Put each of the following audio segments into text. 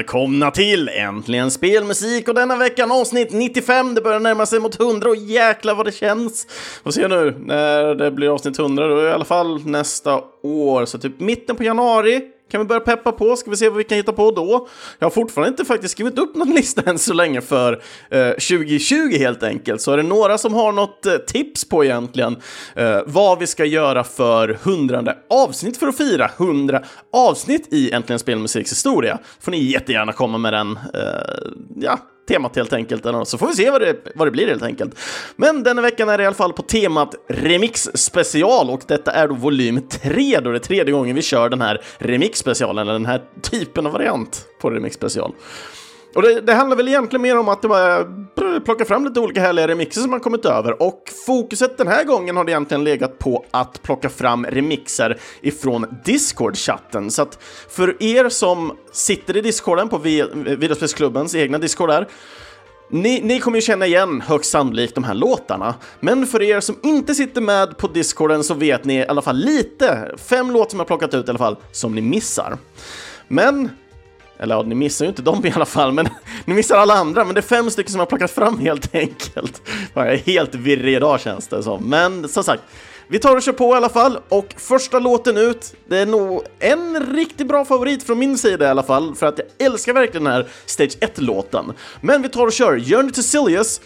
välkomna till Äntligen Spelmusik och denna veckan avsnitt 95. Det börjar närma sig mot 100 och jäkla vad det känns. Får se nu när det blir avsnitt 100, då är det i alla fall nästa år, så typ mitten på januari kan vi börja peppa på, ska vi se vad vi kan hitta på då. Jag har fortfarande inte faktiskt skrivit upp någon lista än så länge för eh, 2020 helt enkelt. Så är det några som har något eh, tips på egentligen eh, vad vi ska göra för hundrade avsnitt för att fira 100 avsnitt i Äntligen Spelmusiks historia, får ni jättegärna komma med den, eh, ja, temat helt enkelt. Eller. Så får vi se vad det, vad det blir helt enkelt. Men denna veckan är det i alla fall på temat Remix special och detta är då volym 3 då det är tredje gången vi kör den här Remix specialen, eller den här typen av variant på Remix special. Och det, det, handlar väl egentligen mer om att det var plocka fram lite olika härliga remixer som man kommit över och fokuset den här gången har det egentligen legat på att plocka fram remixer ifrån Discord-chatten. Så att för er som sitter i Discorden på Videospelsklubbens egna Discord där ni, ni, kommer ju känna igen högst sannolikt de här låtarna, men för er som inte sitter med på discorden så vet ni i alla fall lite, fem låtar som jag plockat ut i alla fall, som ni missar. Men eller ja, ni missar ju inte dem i alla fall, men ni missar alla andra. Men det är fem stycken som jag har plockat fram helt enkelt. Jag är helt virrig idag känns det som. Men som sagt, vi tar och kör på i alla fall. Och första låten ut, det är nog en riktigt bra favorit från min sida i alla fall. För att jag älskar verkligen den här Stage 1-låten. Men vi tar och kör Journey to Silius,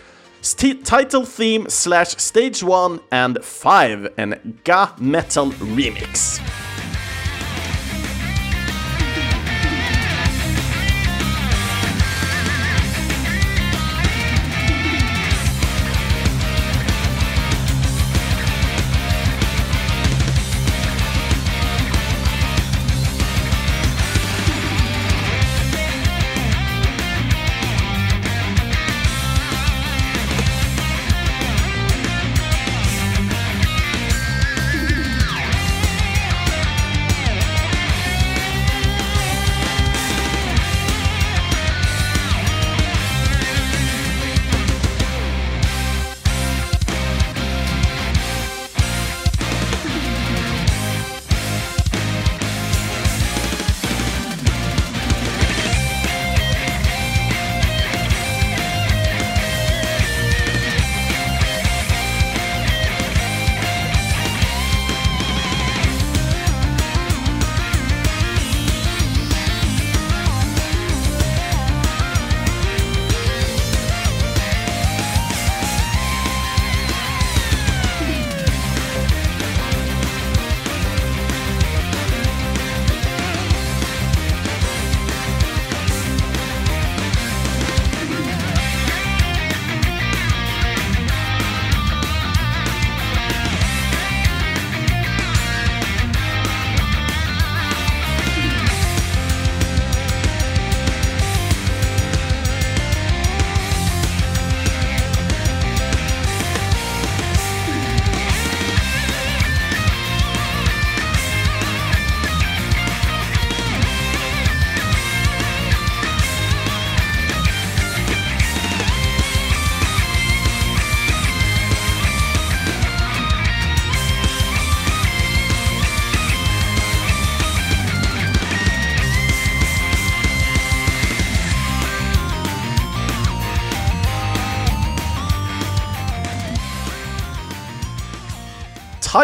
Title Theme slash Stage 1 and 5, en Ga Metal Remix.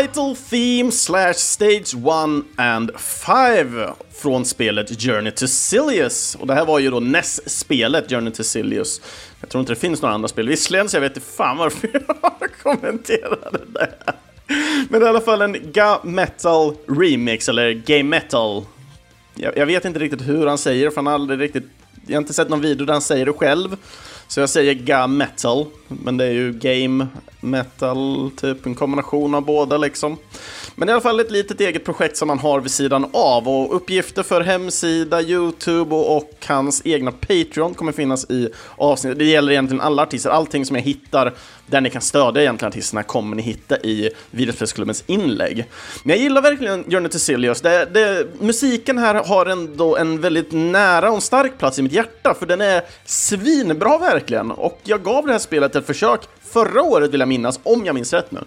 Title Theme slash Stage 1 and 5 från spelet Journey to Silius. Och det här var ju då NES-spelet Journey to Silius. Jag tror inte det finns några andra spel, visserligen så jag vet inte fan varför jag kommenterade det. Men i alla fall en Ga Metal Remix, eller Game Metal. Jag, jag, vet inte riktigt hur han säger för han har aldrig riktigt... Jag har inte sett någon video där han säger det själv. Så jag säger Ga Metal, men det är ju Game Metal, typ en kombination av båda liksom. Men i alla fall ett litet eget projekt som han har vid sidan av och uppgifter för hemsida, Youtube och, och hans egna Patreon kommer finnas i avsnittet. Det gäller egentligen alla artister, allting som jag hittar där ni kan stödja egentligen artisterna kommer ni hitta i Videospelsklubbens inlägg. Men jag gillar verkligen Journey to Silius. Det, det, musiken här har ändå en väldigt nära och stark plats i mitt hjärta, för den är svinbra verkligen. Och jag gav det här spelet ett försök förra året vill jag minnas, om jag minns rätt nu.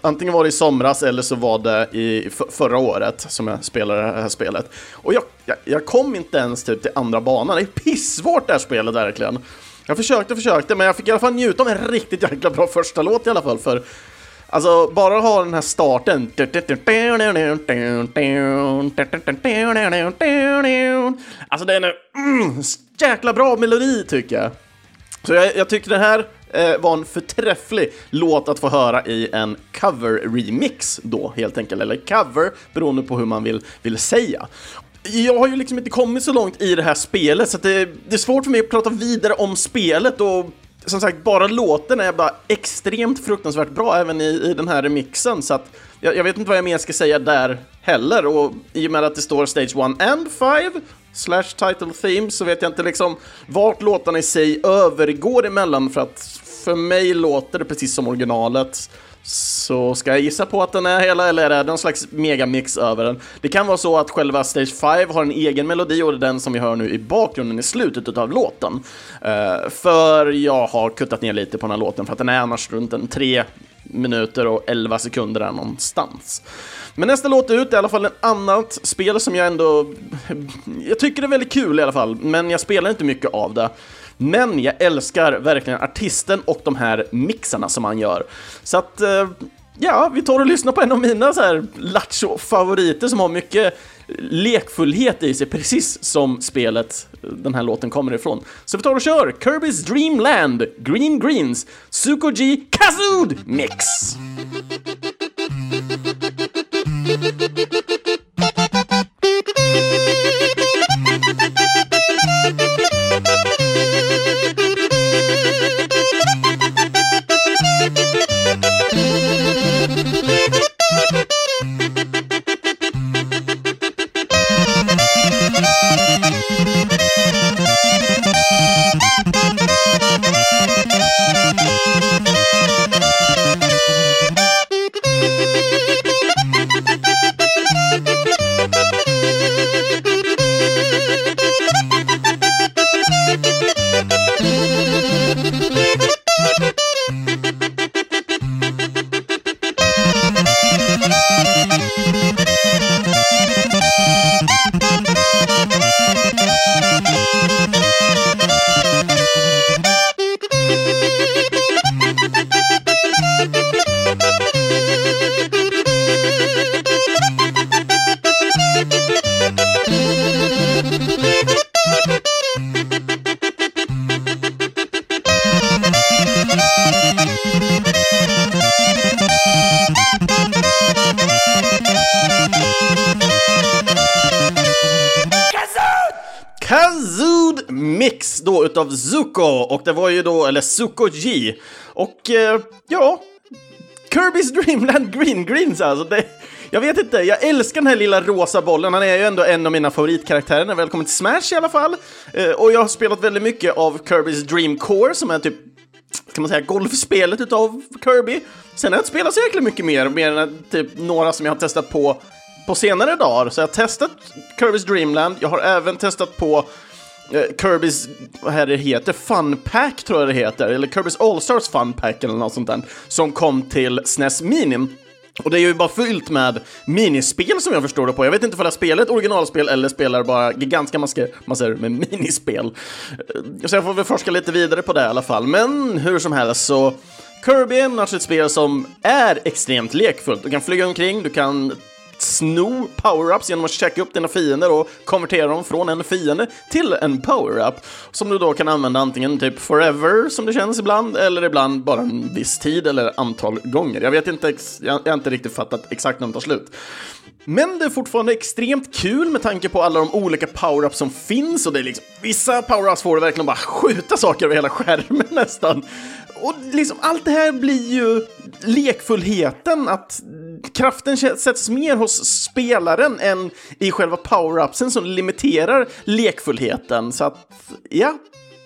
Antingen var det i somras eller så var det i förra året som jag spelade det här spelet. Och jag, jag, jag kom inte ens typ till andra banan. Det är pissvårt det här spelet verkligen. Jag försökte, och försökte, men jag fick i alla fall njuta av en riktigt jäkla bra första låt i alla fall. För Alltså, bara ha den här starten. Alltså, det är en mm, jäkla bra melodi tycker jag. Så jag, jag tycker det här eh, var en förträfflig låt att få höra i en cover-remix då, helt enkelt. Eller cover, beroende på hur man vill, vill säga. Jag har ju liksom inte kommit så långt i det här spelet så det, det, är svårt för mig att prata vidare om spelet. Och som sagt, bara låten är bara extremt fruktansvärt bra även i, i den här remixen. Så att jag, jag, vet inte vad jag mer ska säga där heller. Och i och med att det står Stage 1 and 5 slash title theme så vet jag inte liksom vart låtarna i sig övergår emellan för att för mig låter det precis som originalet. Så ska jag gissa på att den är hela, eller är det någon slags megamix över den? Det kan vara så att själva Stage 5 har en egen melodi och det är den som vi hör nu i bakgrunden i slutet av låten. Uh, för jag har kuttat ner lite på den här låten för att den är annars runt en 3 minuter och 11 sekunder där någonstans. Men nästa låt ut är i alla fall ett annat spel som jag ändå... Jag tycker det är väldigt kul i alla fall, men jag spelar inte mycket av det. Men jag älskar verkligen artisten och de här mixarna som han gör. Så att, eh, ja, vi tar och lyssnar på en av mina så här lattjo-favoriter som har mycket lekfullhet i sig, precis som spelet eh, den här låten kommer ifrån. Så vi tar och kör Kirby's Dream Land, Green Greens, Sukoji Kazood Mix! utav Zuko och det var ju då, eller Zuko G. Och eh, ja, Kirby's Dreamland Green Greens alltså. Det, jag vet inte, jag älskar den här lilla rosa bollen. Han är ju ändå en av mina favoritkaraktärer när välkommen till Smash i alla fall. Eh, och jag har spelat väldigt mycket av Kirby's Dream Core som är typ kan man säga, golfspelet utav Kirby. Sen har jag inte spelat så jäkla mycket mer, mer än typ några som jag har testat på på senare dagar. Så jag har testat Kirby's Dreamland, jag har även testat på Eh, Kirby's, vad här det heter, Fun Pack tror jag det heter, eller Kirby's All-Stars Fun Pack eller något sånt där, som kom till SNES Mini. Och det är ju bara fyllt med minispel som jag förstår det på. Jag vet inte om jag spelar ett originalspel eller spelar bara gigantiska massor, massor med minispel. Eh, så jag får väl forska lite vidare på det i alla fall. Men hur som helst så Kirby är alltså ett spel som är extremt lekfullt. Du kan flyga omkring, du kan sno power-ups genom att checka upp dina fiender och konvertera dem från en fiende till en power-up som du då kan använda antingen typ forever som det känns ibland eller ibland bara en viss tid eller antal gånger. Jag vet inte, jag har inte riktigt fattat exakt när de tar slut. Men det är fortfarande extremt kul med tanke på alla de olika power-ups som finns och det är liksom vissa power-ups får du verkligen bara skjuta saker över hela skärmen nästan. Och liksom allt det här blir ju lekfullheten, att kraften sätts mer hos spelaren än i själva power-upsen som limiterar lekfullheten. Så att, ja,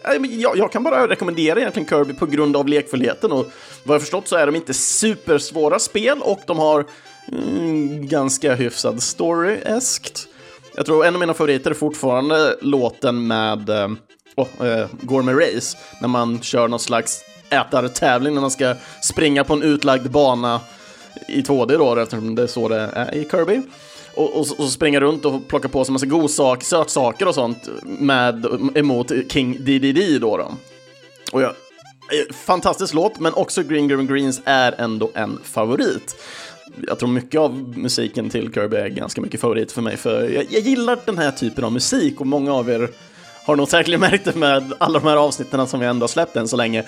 jag, jag, kan bara rekommendera egentligen Kirby på grund av lekfullheten och vad jag förstått så är de inte supersvåra spel och de har mm, ganska hyfsad story-eskt. Jag tror en av mina favoriter är fortfarande låten med eh, oh, eh, Gourmet Race, när man kör någon slags ätartävling när man ska springa på en utlagd bana i 2D då, eftersom det är så det är i Kirby. Och, och, och springa runt och plocka på sig massa godsak, sötsaker och sånt med, emot King DDD då. då. Och jag, eh, fantastisk låt, men också Green Green Greens är ändå en favorit jag tror mycket av musiken till Kirby är ganska mycket favorit för mig, för jag, jag gillar den här typen av musik och många av er har nog säkert märkt det med alla de här avsnitten som vi ändå har släppt än så länge.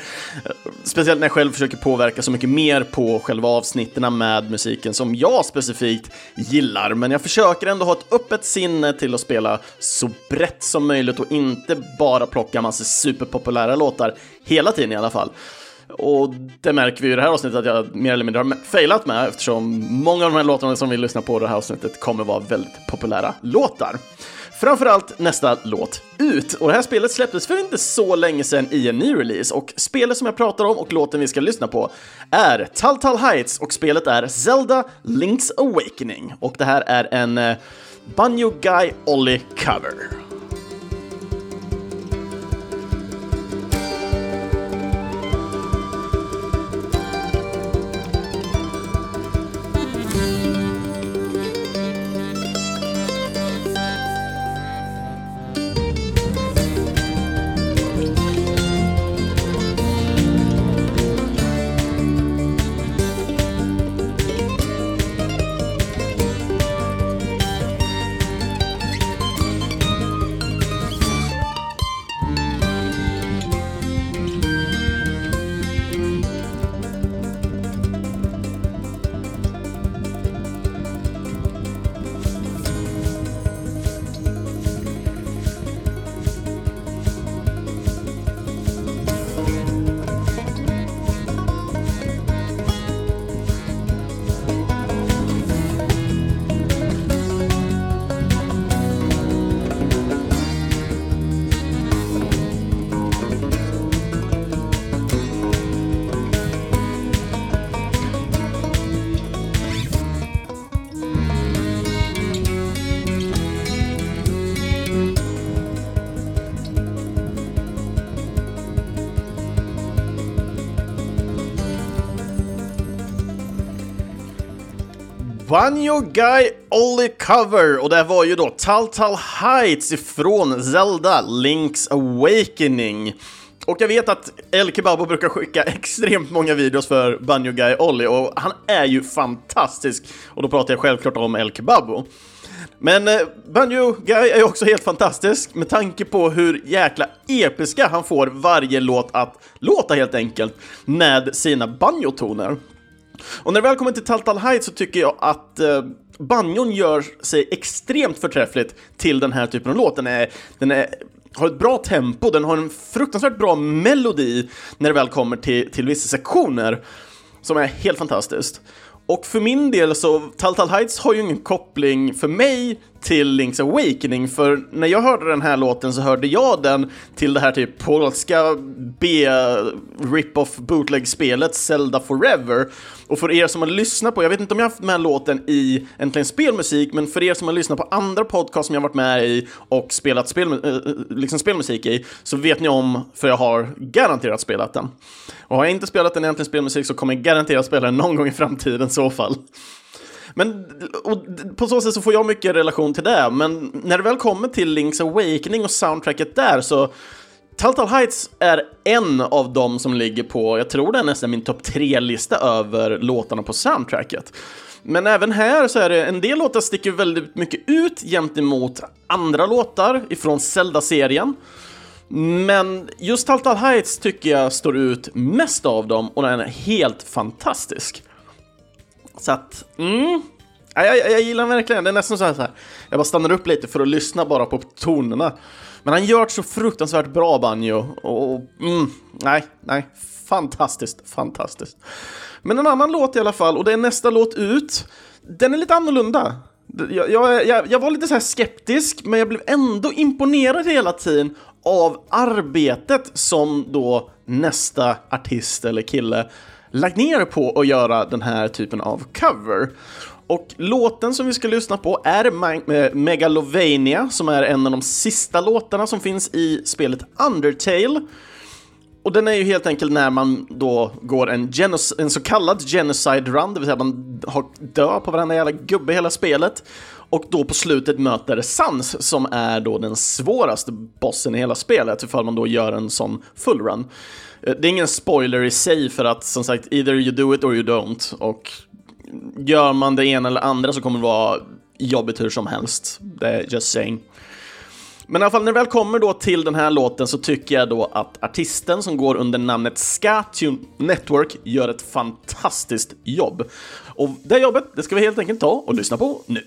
Speciellt när jag själv försöker påverka så mycket mer på själva avsnitten med musiken som jag specifikt gillar. Men jag försöker ändå ha ett öppet sinne till att spela så brett som möjligt och inte bara plocka massa superpopulära låtar hela tiden i alla fall. Och det märker vi i det här avsnittet att jag mer eller mindre har failat med eftersom många av de här låtarna som vi lyssnar på i det här avsnittet kommer vara väldigt populära låtar. Framförallt nästa låt ut. Och det här spelet släpptes för inte så länge sedan i en ny release och spelet som jag pratar om och låten vi ska lyssna på är Tal Heights och spelet är Zelda Link's Awakening och det här är en eh, Banjo Guy Ollie cover. Banjo Guy Ollie Cover och det var ju då Tal Heights ifrån Zelda Link's Awakening. Och jag vet att El Kebabo brukar skicka extremt många videos för Banjo Guy Ollie och han är ju fantastisk. Och då pratar jag självklart om El Kebabo. Men eh, Banjo Guy är ju också helt fantastisk med tanke på hur jäkla episka han får varje låt att låta helt enkelt med sina banjotoner. Och när det väl kommer till Taltal Heights så tycker jag att eh, banjon gör sig extremt förträffligt till den här typen av låt. Den, är, den är, har ett bra tempo, den har en fruktansvärt bra melodi när det väl kommer till, till vissa sektioner som är helt fantastiskt. Och för min del så, Taltal Heights har ju ingen koppling för mig till Link's Awakening, för när jag hörde den här låten så hörde jag den till det här typ polska B-rip-off bootleg-spelet Zelda Forever. Och för er som har lyssnat på, jag vet inte om jag har haft med låten i Äntligen Spelmusik, men för er som har lyssnat på andra podcast som jag varit med i och spelat spel, äh, liksom spelmusik i, så vet ni om, för jag har garanterat spelat den. Och har jag inte spelat den i Äntligen Spelmusik så kommer jag garanterat spela den någon gång i framtiden i så fall. Men på så sätt så får jag mycket relation till det, men när det väl kommer till Link's Awakening och soundtracket där så Telltale Heights är en av dem som ligger på, jag tror det är nästan min topp tre-lista över låtarna på soundtracket. Men även här så är det en del låtar sticker väldigt mycket ut gentemot andra låtar ifrån Zelda-serien. Men just Telltale Heights tycker jag står ut mest av dem och den är helt fantastisk. Så att, mm. Jag, jag, jag gillar den verkligen. Det är nästan så här, så här, jag bara stannar upp lite för att lyssna bara på tonerna. Men han gör det så fruktansvärt bra, Banjo. Och, mm, nej, nej. Fantastiskt, fantastiskt. Men en annan låt i alla fall, och det är nästa låt ut. Den är lite annorlunda. Jag, jag, jag, jag var lite så skeptisk, men jag blev ändå imponerad hela tiden av arbetet som då nästa artist eller kille lagt ner på att göra den här typen av cover. Och låten som vi ska lyssna på är eh, Megalovania, som är en av de sista låtarna som finns i spelet Undertale. och den är ju helt enkelt när man då går en, en så kallad genocide run, det vill säga man har dör på varenda jävla gubbe i hela spelet. Och då på slutet möter Sans som är då den svåraste bossen i hela spelet, ifall man då gör en sån full run. Eh, det är ingen spoiler i sig för att som sagt, either you do it or you don't. Och gör man det ena eller andra så kommer det vara jobbigt hur som helst. Det är just saying. Men i alla fall när det väl kommer då till den här låten så tycker jag då att artisten som går under namnet Skatune Network gör ett fantastiskt jobb. Och det jobbet, det ska vi helt enkelt ta och lyssna på nu.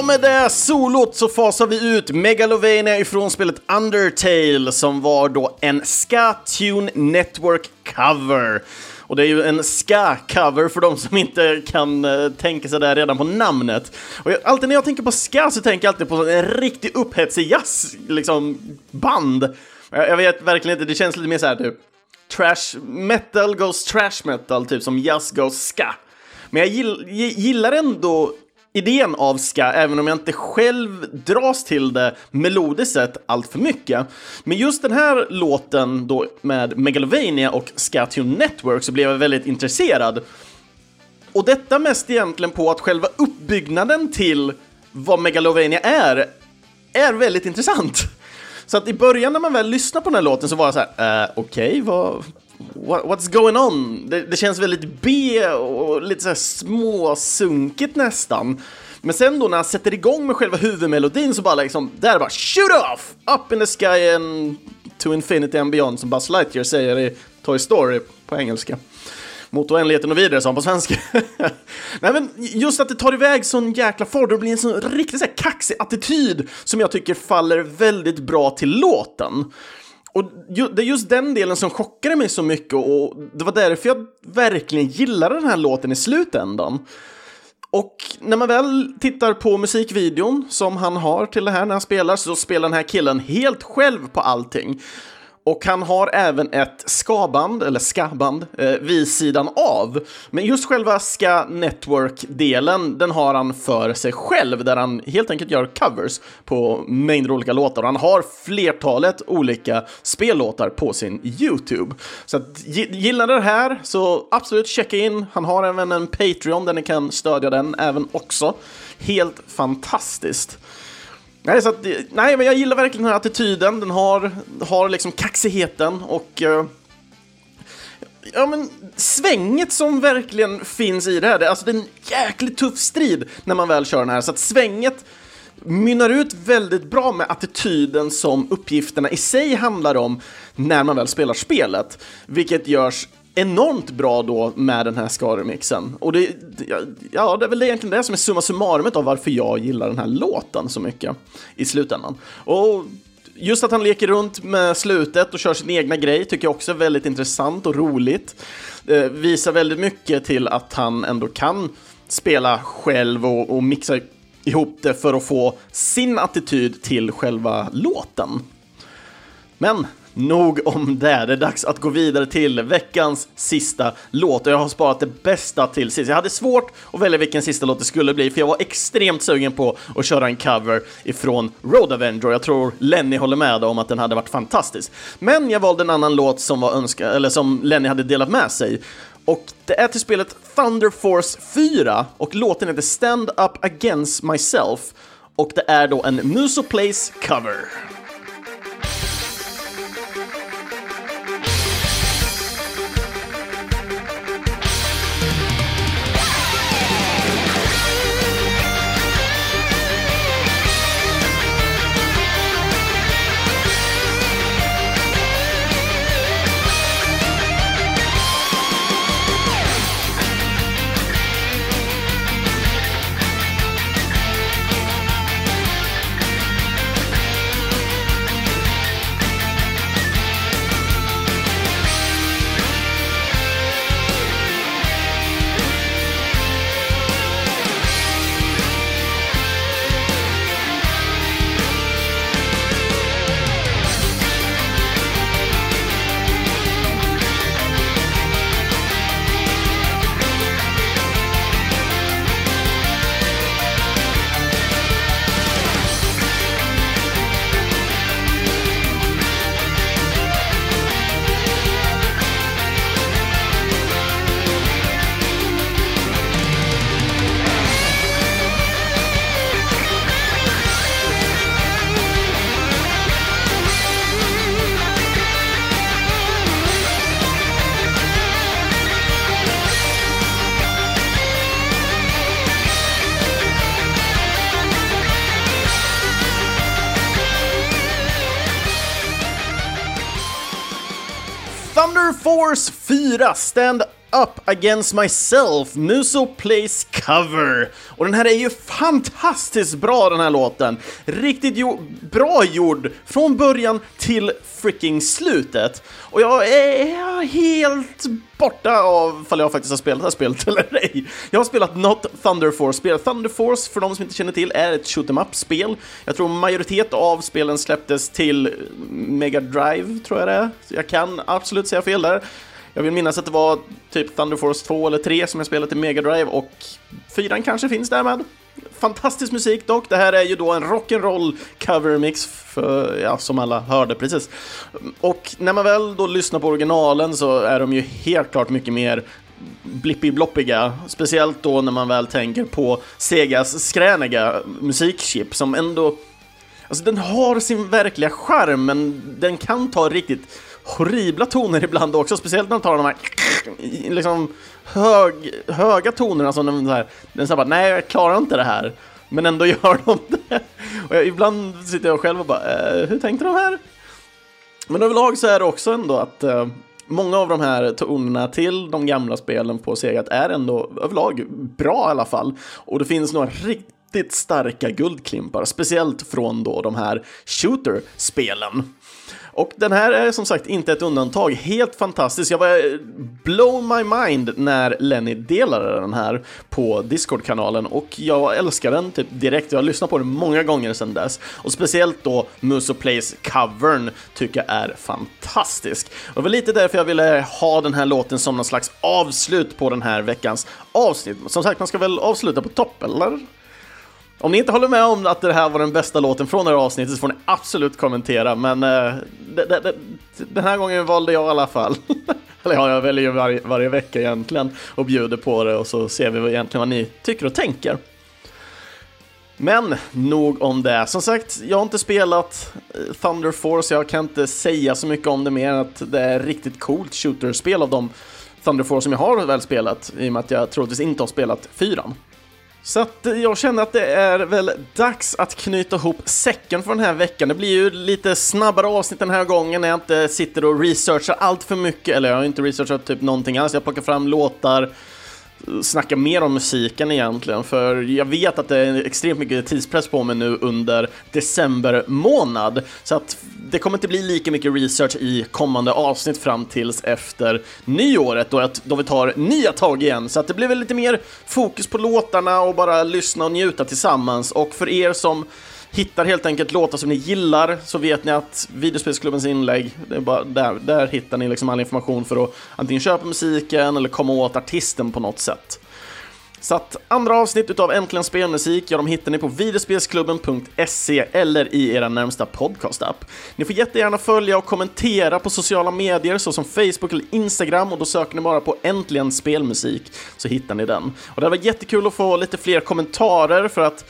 Ja, med det solot så fasar vi ut Megalovania ifrån spelet Undertale som var då en Ska-Tune Network cover. Och det är ju en ska-cover för de som inte kan uh, tänka sig det redan på namnet. Och jag, alltid när jag tänker på ska så tänker jag alltid på en riktig upphetsig jazz, liksom, band. Jag, jag, vet verkligen inte, det känns lite mer så här typ trash metal goes trash metal, typ som jazz goes ska. Men jag gill, gillar ändå idén av ska, även om jag inte själv dras till det melodiskt sett allt för mycket. Men just den här låten då med Megalovania och Skatune Network så blev jag väldigt intresserad. Och detta mest egentligen på att själva uppbyggnaden till vad Megalovania är, är väldigt intressant. Så att i början när man väl lyssnar på den här låten så var jag så här, uh, okej, okay, vad, what's going on? Det, det, känns väldigt B och lite så här småsunkigt nästan. Men sen då när han sätter igång med själva huvudmelodin så bara liksom, där bara shoot off! Up in the sky and to infinity and beyond som Buzz Lightyear säger i Toy Story på engelska. Mot oändligheten och vidare, sa han på svenska. Nej men just att det tar iväg sån jäkla fart, och blir en sån riktigt så här kaxig attityd som jag tycker faller väldigt bra till låten. Och det är just den delen som chockade mig så mycket och det var därför jag verkligen gillade den här låten i slutändan. Och när man väl tittar på musikvideon som han har till det här när han spelar så spelar den här killen helt själv på allting. Och han har även ett skaband, eller skaband, eh, vid sidan av. Men just själva ska network-delen, den har han för sig själv, där han helt enkelt gör covers på mängder olika låtar. Han har flertalet olika spellåtar på sin YouTube. Så att, gillar det här så absolut checka in. Han har även en Patreon där ni kan stödja den även också. Helt fantastiskt. Nej, så att, nej, men jag gillar verkligen den här attityden. Den har, har liksom kaxigheten och... eh, ja, men, svänget som verkligen finns i det här. Alltså det är en jäkligt tuff strid när man väl kör den här, så att svänget mynnar ut väldigt bra med attityden som uppgifterna i sig handlar om när man väl spelar spelet, vilket görs enormt bra då med den här skaremixen. Och det, ja, det är väl egentligen det som är summa summarumet av varför jag gillar den här låten så mycket i slutändan. Och just att han leker runt med slutet och kör sin egna grej tycker jag också är väldigt intressant och roligt. Det visar väldigt mycket till att han ändå kan spela själv och, och mixa ihop det för att få sin attityd till själva låten. Men Nog om det. Det är dags att gå vidare till veckans sista låt och jag har sparat det bästa till sist. Jag hade svårt att välja vilken sista låt det skulle bli för jag var extremt sugen på att köra en cover ifrån Road Avenger och jag tror Lenny håller med om att den hade varit fantastisk. Men jag valde en annan låt som var önska eller som Lenny hade delat med sig och det är till spelet Thunder Force 4 och låten heter Stand Up Against Myself och det är då en Muso Place cover. Thunder Force 4 Stand Up Against Myself, Muso Plays Cover. Och den här är ju fantastiskt bra den här låten. Riktigt jo bra gjord från början till freaking slutet. Och jag är helt borta av ifall jag faktiskt har spelat det här spelet eller ej. Jag har spelat något Thunder Force-spel. Thunder Force, för de som inte känner till, är ett shoot em up-spel. Jag tror majoritet av spelen släpptes till Mega Drive, tror jag det är. Jag kan absolut säga fel där. Jag vill minnas att det var typ Thunder Force 2 eller 3 som jag spelade till Mega Drive och 4 kanske finns där med. Fantastisk musik dock. Det här är ju då en rock'n'roll covermix för, ja, som alla hörde precis. Och när man väl då lyssnar på originalen så är de ju helt klart mycket mer blippi-bloppiga, speciellt då när man väl tänker på Segas skräniga musikchip som ändå Alltså den har sin verkliga charm, men den kan ta riktigt horribla toner ibland också, speciellt när de tar de här liksom hög, höga tonerna som de så här, den så här bara, nej jag klarar inte det här. Men ändå gör de det. Och jag, ibland sitter jag själv och bara, eh, hur tänkte de här? Men överlag så är det också ändå att eh, många av de här tonerna till de gamla spelen på Sega är ändå överlag bra i alla fall. Och det finns några riktigt starka guldklimpar, speciellt från då de här shooter-spelen. Och den här är som sagt inte ett undantag. Helt fantastisk. Jag var eh, blow my mind när Lenny delade den här på Discord-kanalen och jag älskar den typ direkt. Jag har lyssnat på den många gånger sedan dess och speciellt då Muso Plays covern tycker jag är fantastisk. Och det var lite därför jag ville ha den här låten som någon slags avslut på den här veckans avsnitt. Som sagt, man ska väl avsluta på topp, eller? Om ni inte håller med om att det här var den bästa låten från det här avsnittet så får ni absolut kommentera, men uh, det, det, det, den här gången valde jag i alla fall. Eller ja, jag väljer ju varje, varje vecka egentligen och bjuder på det och så ser vi egentligen vad ni tycker och tänker. Men nog om det. Som sagt, jag har inte spelat eh, Thunder Force, jag kan inte säga så mycket om det mer än att det är riktigt coolt shooterspel av de Thunder Force som jag har väl spelat, i och med att jag troligtvis inte har spelat fyran. Så att jag känner att det är väl dags att knyta ihop säcken för den här veckan. Det blir ju lite snabbare avsnitt den här gången när jag inte sitter och researchar allt för mycket, eller jag har inte researchat typ någonting alls. Jag plockar fram låtar, snacka mer om musiken egentligen, för jag vet att det är extremt mycket tidspress på mig nu under december månad, så att det kommer inte bli lika mycket research i kommande avsnitt fram tills efter nyåret, då, att, då vi tar nya tag igen, så att det blir väl lite mer fokus på låtarna och bara lyssna och njuta tillsammans, och för er som hittar helt enkelt låtar som ni gillar så vet ni att videospelsklubbens inlägg, det är bara där, där hittar ni liksom all information för att antingen köpa musiken eller komma åt artisten på något sätt. Så att andra avsnitt utav Äntligen Spelmusik, ja de hittar ni på videospelsklubben.se eller i era närmsta podcastapp. Ni får jättegärna följa och kommentera på sociala medier såsom Facebook eller Instagram och då söker ni bara på Äntligen Spelmusik så hittar ni den. Och det var jättekul att få lite fler kommentarer för att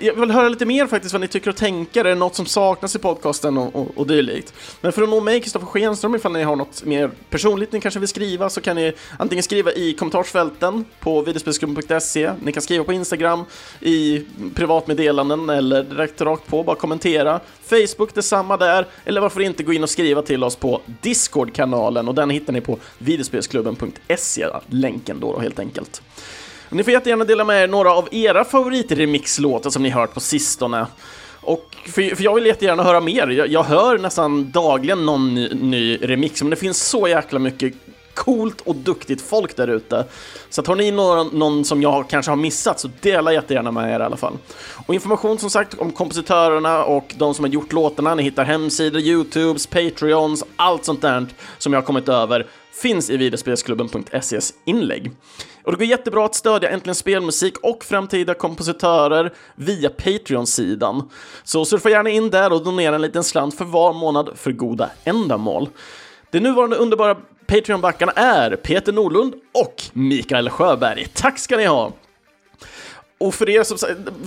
jag vill höra lite mer faktiskt vad ni tycker och tänker. Är det något som saknas i podcasten och, och, och dylikt? Men för att nå mig, Kristoffer Schenström, ifall ni har något mer personligt ni kanske vill skriva så kan ni antingen skriva i kommentarsfälten på videospelsklubben.se. Ni kan skriva på Instagram i privatmeddelanden eller direkt rakt på, bara kommentera. Facebook, detsamma där. Eller varför inte gå in och skriva till oss på Discord-kanalen och den hittar ni på videospelsklubben.se, länken då, då helt enkelt. Ni får jättegärna dela med er några av era favoritremixlåtar som ni hört på sistone. Och för, för jag vill jättegärna höra mer. Jag, jag hör nästan dagligen någon ny, ny, remix, men det finns så jäkla mycket coolt och duktigt folk där ute. Så att har ni någon, någon som jag kanske har missat så dela jättegärna med er i alla fall. Och information som sagt om kompositörerna och de som har gjort låtarna, ni hittar hemsidor, Youtubes, Patreons, allt sånt där som jag har kommit över finns i videospelsklubben.ses inlägg. Och det går jättebra att stödja Äntligen Spelmusik och framtida kompositörer via Patreon-sidan. Så surfa gärna in där och donera en liten slant för var månad för goda ändamål. De nuvarande underbara Patreon-backarna är Peter Norlund och Mikael Sjöberg. Tack ska ni ha! Och för, er som,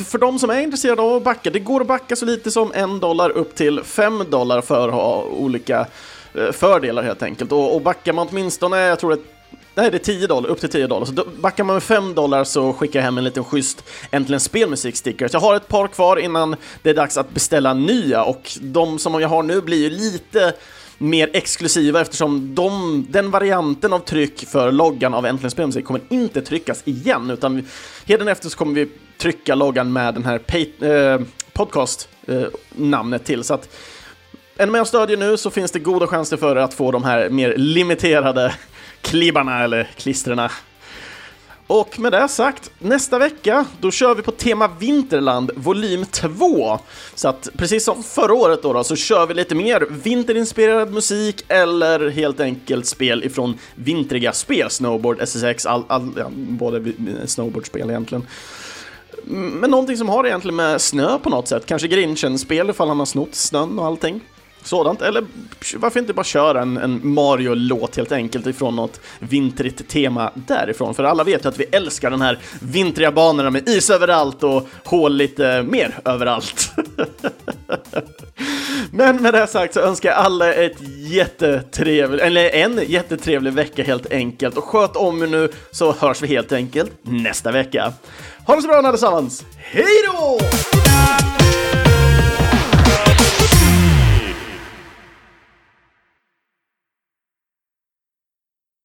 för de som är intresserade av att backa, det går att backa så lite som en dollar upp till fem dollar för att ha olika eh, fördelar helt enkelt. Och, och backar man åtminstone, jag tror det Nej, det är 10 dollar, upp till 10 dollar. Så backar man med 5 dollar så skickar jag hem en liten schysst Äntligen Spelmusik-sticker. Jag har ett par kvar innan det är dags att beställa nya och de som jag har nu blir ju lite mer exklusiva eftersom de, den varianten av tryck för loggan av Äntligen Spelmusik kommer inte tryckas igen utan efter så kommer vi trycka loggan med den här eh, podcast-namnet eh, till. Så att är ni med och stödjer nu så finns det goda chanser för att få de här mer limiterade klibbarna eller klistrarna. Och med det sagt, nästa vecka då kör vi på tema Vinterland volym 2. Så att precis som förra året då, då så kör vi lite mer vinterinspirerad musik eller helt enkelt spel ifrån vintriga spel, snowboard, SSX, all, all, ja, både snowboardspel egentligen. Men någonting som har egentligen med snö på något sätt, kanske Grinchen-spel ifall han har snott snön och allting sådant. Eller varför inte bara köra en, en Mario-låt helt enkelt ifrån något vintrigt tema därifrån? För alla vet ju att vi älskar den här vintriga banorna med is överallt och hål lite mer överallt. Men med det sagt så önskar jag alla ett jättetrevligt, eller en jättetrevlig vecka helt enkelt. Och sköt om er nu så hörs vi helt enkelt nästa vecka. Ha det så bra allesammans. Hej då!